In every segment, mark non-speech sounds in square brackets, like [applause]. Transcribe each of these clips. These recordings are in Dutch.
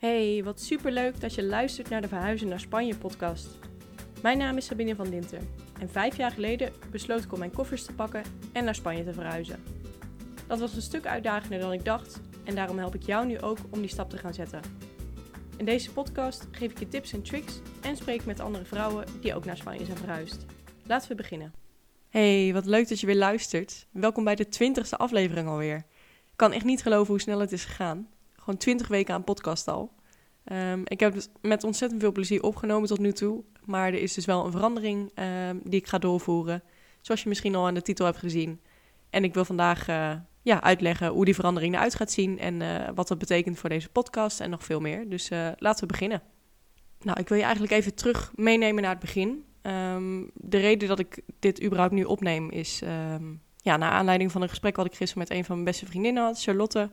Hey, wat superleuk dat je luistert naar de Verhuizen naar Spanje podcast. Mijn naam is Sabine van Dinter en vijf jaar geleden besloot ik om mijn koffers te pakken en naar Spanje te verhuizen. Dat was een stuk uitdagender dan ik dacht en daarom help ik jou nu ook om die stap te gaan zetten. In deze podcast geef ik je tips en tricks en spreek met andere vrouwen die ook naar Spanje zijn verhuisd. Laten we beginnen. Hey, wat leuk dat je weer luistert. Welkom bij de twintigste aflevering alweer. Ik kan echt niet geloven hoe snel het is gegaan. Gewoon twintig weken aan podcast al. Ehm, ik heb het met ontzettend veel plezier opgenomen tot nu toe. Maar er is dus wel een verandering ehm, die ik ga doorvoeren. Zoals je misschien al aan de titel hebt gezien. En ik wil vandaag uh, ja, uitleggen hoe die verandering eruit gaat zien. En uh, wat dat betekent voor deze podcast en nog veel meer. Dus uh, laten we beginnen. Nou, ik wil je eigenlijk even terug meenemen naar het begin. Um, de reden dat ik dit überhaupt nu opneem is... ja, naar aanleiding van een gesprek wat ik gisteren met een van mijn beste vriendinnen had, Charlotte.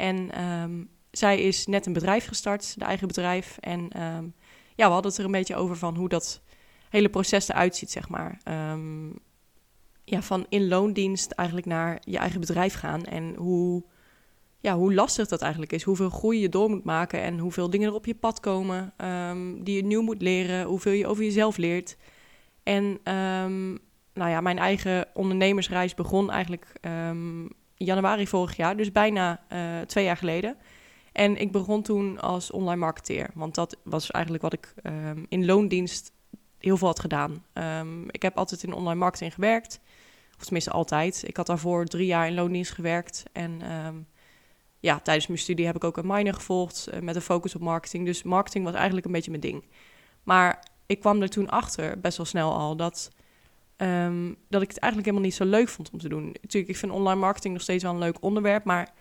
En um, zij is net een bedrijf gestart, de eigen bedrijf. En um, ja, we hadden het er een beetje over van hoe dat hele proces eruit ziet, zeg maar. Um, ja, van in loondienst eigenlijk naar je eigen bedrijf gaan. En hoe, ja, hoe lastig dat eigenlijk is. Hoeveel groei je door moet maken en hoeveel dingen er op je pad komen die je nieuw moet leren. Hoeveel je over jezelf leert. En nou ja, mijn eigen ondernemersreis begon eigenlijk januari vorig jaar, dus bijna uh, twee jaar geleden. En ik begon toen als online marketeer, want dat was eigenlijk wat ik um, in loondienst heel veel had gedaan. Um, ik heb altijd in online marketing gewerkt, of tenminste altijd. Ik had daarvoor drie jaar in loondienst gewerkt en um, ja, tijdens mijn studie heb ik ook een minor gevolgd uh, met een focus op marketing. Dus marketing was eigenlijk een beetje mijn ding. Maar ik kwam er toen achter, best wel snel al, dat Um, dat ik het eigenlijk helemaal niet zo leuk vond om te doen. Natuurlijk, ik vind online marketing nog steeds wel een leuk onderwerp, maar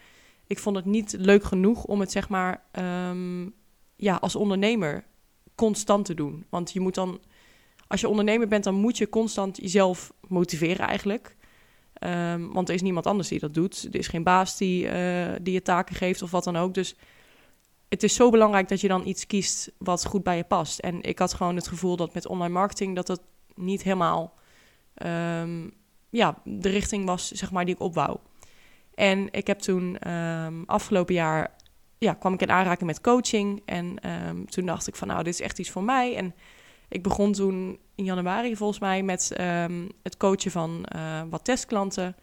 ik vond het niet leuk genoeg om het zeg maar um, ja, als ondernemer constant te doen. Want je moet dan, als je ondernemer bent, dan moet je constant jezelf motiveren eigenlijk. Um, want er is niemand anders die dat doet. Er is geen baas die, uh, die je taken geeft of wat dan ook. Dus het is zo belangrijk dat je dan iets kiest wat goed bij je past. En ik had gewoon het gevoel dat met online marketing dat het niet helemaal um, ja, de richting was zeg maar, die ik opwou. En ik heb toen um, afgelopen jaar ja, kwam ik in aanraking met coaching. En um, toen dacht ik van nou, dit is echt iets voor mij. En ik begon toen in januari volgens mij met het coachen van uh, wat testklanten.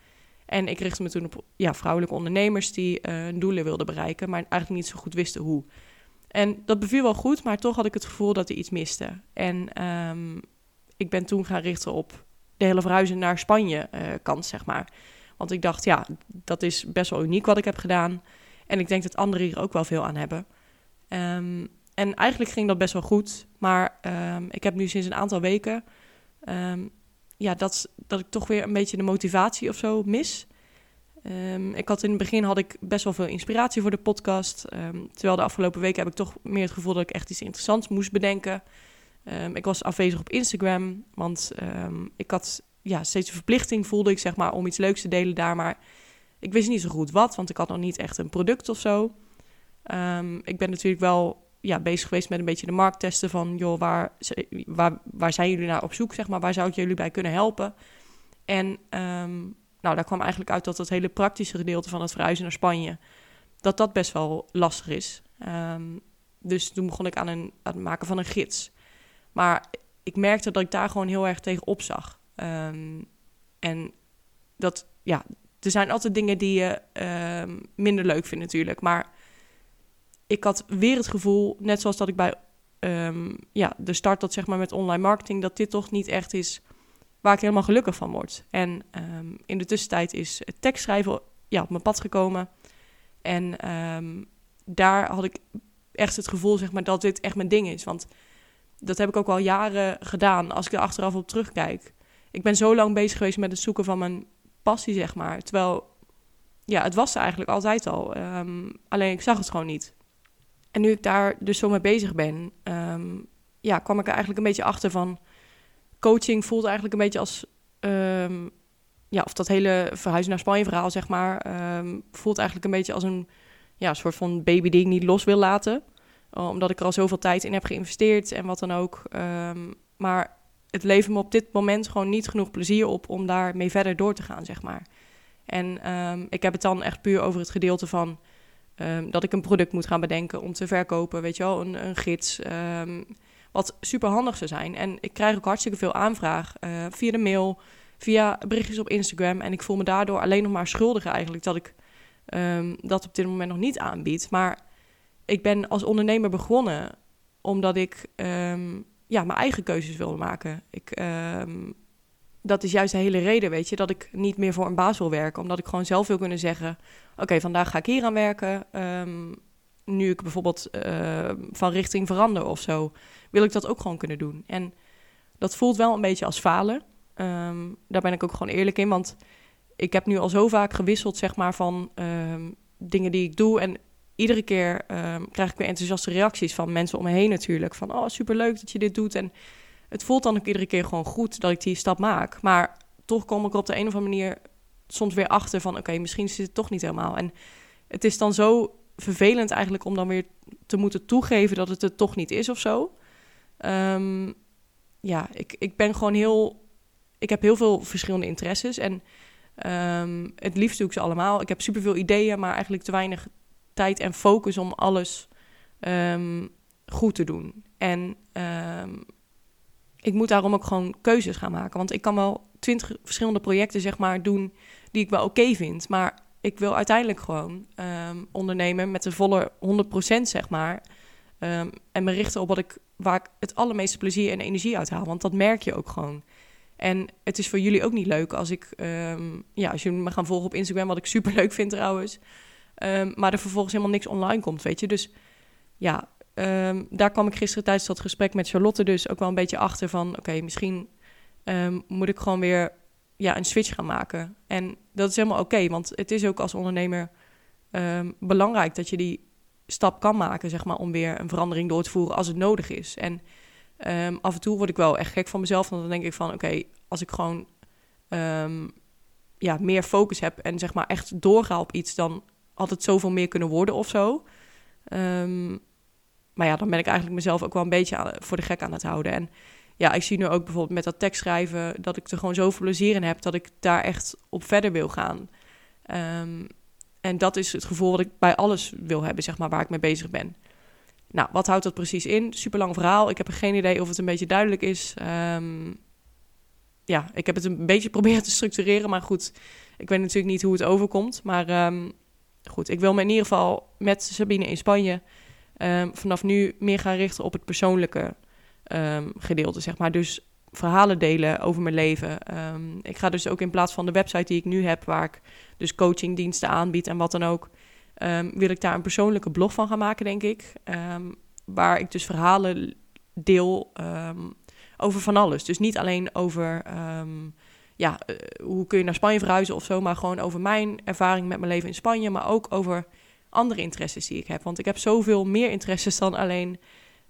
En ik richtte me toen op ja, vrouwelijke ondernemers die uh, doelen wilden bereiken, maar eigenlijk niet zo goed wisten hoe. En dat beviel wel goed, maar toch had ik het gevoel dat er iets miste. En ik ben toen gaan richten op de hele verhuizen naar Spanje uh, kant, zeg maar. Want ik dacht, ja, dat is best wel uniek wat ik heb gedaan. En ik denk dat anderen hier ook wel veel aan hebben. Um, en eigenlijk ging dat best wel goed. Maar um, ik heb nu sinds een aantal weken... Um, ja, dat, dat ik toch weer een beetje de motivatie of zo mis. ik had in het begin had ik best wel veel inspiratie voor de podcast. terwijl de afgelopen weken heb ik toch meer het gevoel dat ik echt iets interessants moest bedenken. Um, ik was afwezig op Instagram, want um, ik had ja, steeds een verplichting, voelde ik zeg maar, om iets leuks te delen daar. Maar ik wist niet zo goed wat, want ik had nog niet echt een product of zo. Um, ik ben natuurlijk wel ja, bezig geweest met een beetje de markt testen van, joh, waar, waar, waar zijn jullie naar op zoek, zeg maar, waar zou ik jullie bij kunnen helpen? En nou, daar kwam eigenlijk uit dat het hele praktische gedeelte van het verhuizen naar Spanje, dat dat best wel lastig is. dus toen begon ik aan, een, aan het maken van een gids. Maar ik merkte dat ik daar gewoon heel erg tegen opzag. Um, en dat, ja, er zijn altijd dingen die je um, minder leuk vindt natuurlijk. Maar ik had weer het gevoel, net zoals dat ik bij um, ja, de start dat zeg maar met online marketing, dat dit toch niet echt is waar ik helemaal gelukkig van word. En in de tussentijd is tekstschrijven ja, op mijn pad gekomen. En daar had ik echt het gevoel zeg maar, dat dit echt mijn ding is. Want dat heb ik ook al jaren gedaan als ik er achteraf op terugkijk. Ik ben zo lang bezig geweest met het zoeken van mijn passie, zeg maar. Terwijl, ja, het was er eigenlijk altijd al. Um, alleen ik zag het gewoon niet. En nu ik daar dus zo mee bezig ben, um, ja, kwam ik er eigenlijk een beetje achter van... Coaching voelt eigenlijk een beetje als... Um, ja, of dat hele verhuizen naar Spanje verhaal, zeg maar... voelt eigenlijk een beetje als een ja, soort van baby die ik niet los wil laten omdat ik er al zoveel tijd in heb geïnvesteerd en wat dan ook. Um, maar het levert me op dit moment gewoon niet genoeg plezier op om daarmee verder door te gaan, zeg maar. En um, ik heb het dan echt puur over het gedeelte van ehm, dat ik een product moet gaan bedenken om te verkopen, weet je wel, een, een gids. Ehm, wat super handig zou zijn. En ik krijg ook hartstikke veel aanvraag uh, via de mail, via berichtjes op Instagram. En ik voel me daardoor alleen nog maar schuldig eigenlijk dat ik dat op dit moment nog niet aanbied. Maar ik ben als ondernemer begonnen omdat ik ja, mijn eigen keuzes wilde maken. Ik, dat is juist de hele reden, weet je, dat ik niet meer voor een baas wil werken. Omdat ik gewoon zelf wil kunnen zeggen: Oké, vandaag ga ik hier aan werken. Um, nu ik bijvoorbeeld van richting verander of zo, wil ik dat ook gewoon kunnen doen. En dat voelt wel een beetje als falen. Daar ben ik ook gewoon eerlijk in, want ik heb nu al zo vaak gewisseld, zeg maar, van dingen die ik doe. En iedere keer krijg ik weer enthousiaste reacties van mensen om me heen natuurlijk. Van, oh, superleuk dat je dit doet. En het voelt dan ook iedere keer gewoon goed dat ik die stap maak. Maar toch kom ik op de een of andere manier soms weer achter van... oké, misschien zit het toch niet helemaal. En het is dan zo vervelend eigenlijk om dan weer te moeten toegeven... dat het het toch niet is of zo. Um, ja, ik, ik ben gewoon heel... Ik heb heel veel verschillende interesses en... Um, het liefst doe ik ze allemaal. Ik heb superveel ideeën, maar eigenlijk te weinig tijd en focus om alles um, goed te doen. En um, ik moet daarom ook gewoon keuzes gaan maken. Want ik kan wel twintig verschillende projecten zeg maar, doen die ik wel oké vind. Maar ik wil uiteindelijk gewoon um, ondernemen met de volle 100% zeg maar. En me richten op wat ik, waar ik het allermeeste plezier en energie uit haal. Want dat merk je ook gewoon. En het is voor jullie ook niet leuk als ik, ja, als jullie me gaan volgen op Instagram, wat ik super leuk vind trouwens. Maar er vervolgens helemaal niks online komt, weet je. Dus ja, Ehm, daar kwam ik gisteren tijdens dat gesprek met Charlotte dus ook wel een beetje achter van... oké, misschien um, moet ik gewoon weer ja, een switch gaan maken. En dat is helemaal oké, want het is ook als ondernemer belangrijk... dat je die stap kan maken, zeg maar, om weer een verandering door te voeren als het nodig is. En af en toe word ik wel echt gek van mezelf, want dan denk ik van... oké, als ik gewoon ja, meer focus heb en zeg maar echt doorga op iets... dan had het zoveel meer kunnen worden of zo... Um, maar ja, dan ben ik eigenlijk mezelf ook wel een beetje voor de gek aan het houden. En ja, ik zie nu ook bijvoorbeeld met dat tekstschrijven dat ik er gewoon zoveel plezier in heb dat ik daar echt op verder wil gaan. Um, en dat is het gevoel wat ik bij alles wil hebben, zeg maar, waar ik mee bezig ben. Nou, wat houdt dat precies in? Super lang verhaal. Ik heb geen idee of het een beetje duidelijk is. Um, ja, ik heb het een beetje [laughs] proberen te structureren, maar goed, ik weet natuurlijk niet hoe het overkomt. Maar goed, ik wil me in ieder geval met Sabine in Spanje um, vanaf nu meer gaan richten op het persoonlijke um, gedeelte, zeg maar. Dus verhalen delen over mijn leven. Um, ik ga dus ook in plaats van de website die ik nu heb, waar ik dus coachingdiensten aanbied en wat dan ook, wil ik daar een persoonlijke blog van gaan maken, denk ik. waar ik dus verhalen deel over van alles. Dus niet alleen over ja, uh, hoe kun je naar Spanje verhuizen of zo, maar gewoon over mijn ervaring met mijn leven in Spanje, maar ook over andere interesses die ik heb. Want ik heb zoveel meer interesses dan alleen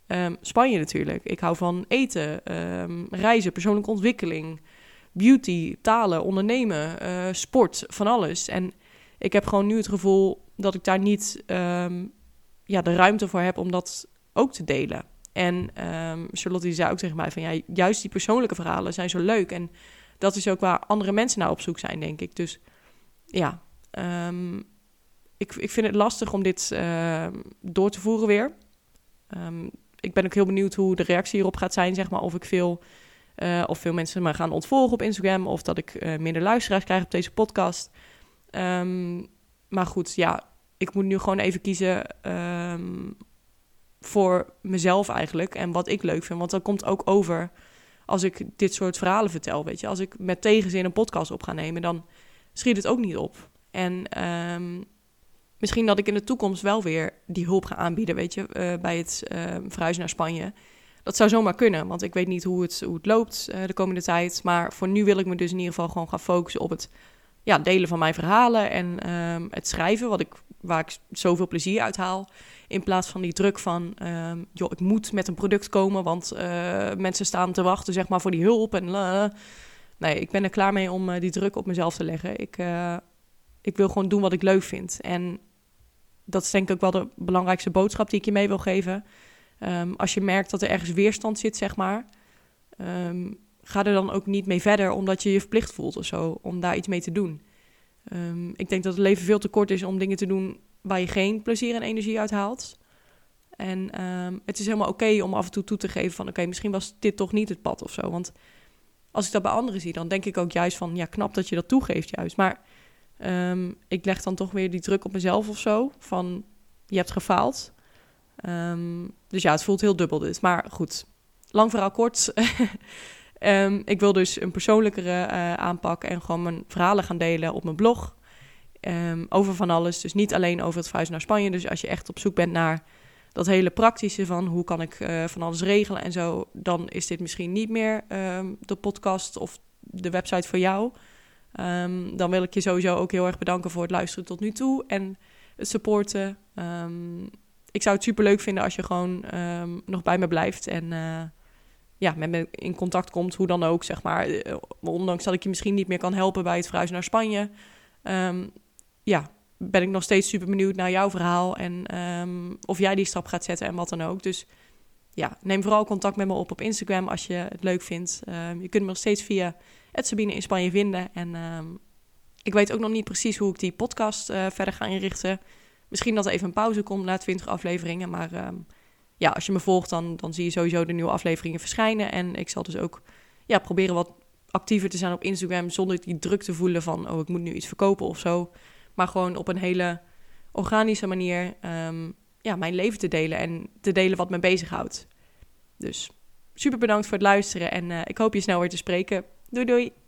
um, Spanje natuurlijk. Ik hou van eten, um, reizen, persoonlijke ontwikkeling, beauty, talen, ondernemen, uh, sport, van alles. En ik heb gewoon nu het gevoel dat ik daar niet um, ja, de ruimte voor heb om dat ook te delen. En Charlotte die zei ook tegen mij van ja, juist die persoonlijke verhalen zijn zo leuk. En dat is ook waar andere mensen naar op zoek zijn, denk ik. Dus ja, um, ik, ik vind het lastig om dit uh, door te voeren weer. Um, ik ben ook heel benieuwd hoe de reactie hierop gaat zijn, zeg maar. Of ik veel, uh, of veel mensen me gaan ontvolgen op Instagram. Of dat ik uh, minder luisteraars krijg op deze podcast. Maar goed, ja, ik moet nu gewoon even kiezen voor mezelf eigenlijk. En wat ik leuk vind. Want dat komt ook over als ik dit soort verhalen vertel, weet je. Als ik met tegenzin een podcast op ga nemen, dan schiet het ook niet op. En um, misschien dat ik in de toekomst wel weer die hulp ga aanbieden, weet je, uh, bij het uh, verhuizen naar Spanje. Dat zou zomaar kunnen, want ik weet niet hoe het, hoe het loopt uh, de komende tijd. Maar voor nu wil ik me dus in ieder geval gewoon gaan focussen op het ja, delen van mijn verhalen en um, het schrijven, wat ik, waar ik zoveel plezier uit haal. In plaats van die druk van, um, joh, ik moet met een product komen, want mensen staan te wachten zeg maar, voor die hulp. En, nee, ik ben er klaar mee om die druk op mezelf te leggen. Ik, ik wil gewoon doen wat ik leuk vind. En dat is denk ik ook wel de belangrijkste boodschap die ik je mee wil geven. Um, als je merkt dat er ergens weerstand zit, zeg maar, ga er dan ook niet mee verder omdat je je verplicht voelt of zo, om daar iets mee te doen. Um, ik denk dat het leven veel te kort is om dingen te doen waar je geen plezier en energie uit haalt. En ehm, het is helemaal oké om af en toe toe te geven van... oké, misschien was dit toch niet het pad of zo. Want als ik dat bij anderen zie, dan denk ik ook juist van... ja, knap dat je dat toegeeft juist. Maar ehm, ik leg dan toch weer die druk op mezelf of zo. Van, je hebt gefaald. Ehm, dus ja, het voelt heel dubbel dit. Maar goed, lang verhaal kort. [laughs] ik wil dus een persoonlijkere uh, aanpak... en gewoon mijn verhalen gaan delen op mijn blog... over van alles. Dus niet alleen over het verhuizen naar Spanje. Dus als je echt op zoek bent naar dat hele praktische van hoe kan ik uh, van alles regelen en zo, dan is dit misschien niet meer ehm, de podcast of de website voor jou. Dan wil ik je sowieso ook heel erg bedanken voor het luisteren tot nu toe en het supporten. Ik zou het super leuk vinden als je gewoon nog bij me blijft en uh, ja, met me in contact komt, hoe dan ook, zeg maar. Uh, ondanks dat ik je misschien niet meer kan helpen bij het verhuizen naar Spanje. ja, ben ik nog steeds super benieuwd naar jouw verhaal en ehm, of jij die stap gaat zetten en wat dan ook. Dus ja, neem vooral contact met me op op Instagram als je het leuk vindt. Um, je kunt me nog steeds via Sabine in Spanje vinden. En ik weet ook nog niet precies hoe ik die podcast uh, verder ga inrichten. Misschien dat er even een pauze komt na 20 afleveringen. Maar ja, als je me volgt, dan, dan zie je sowieso de nieuwe afleveringen verschijnen. En ik zal dus ook ja, proberen wat actiever te zijn op Instagram zonder die druk te voelen van... oh, ik moet nu iets verkopen of zo. Maar gewoon op een hele organische manier um, ja, mijn leven te delen en te delen wat me bezighoudt. Dus super bedankt voor het luisteren en uh, ik hoop je snel weer te spreken. Doei doei!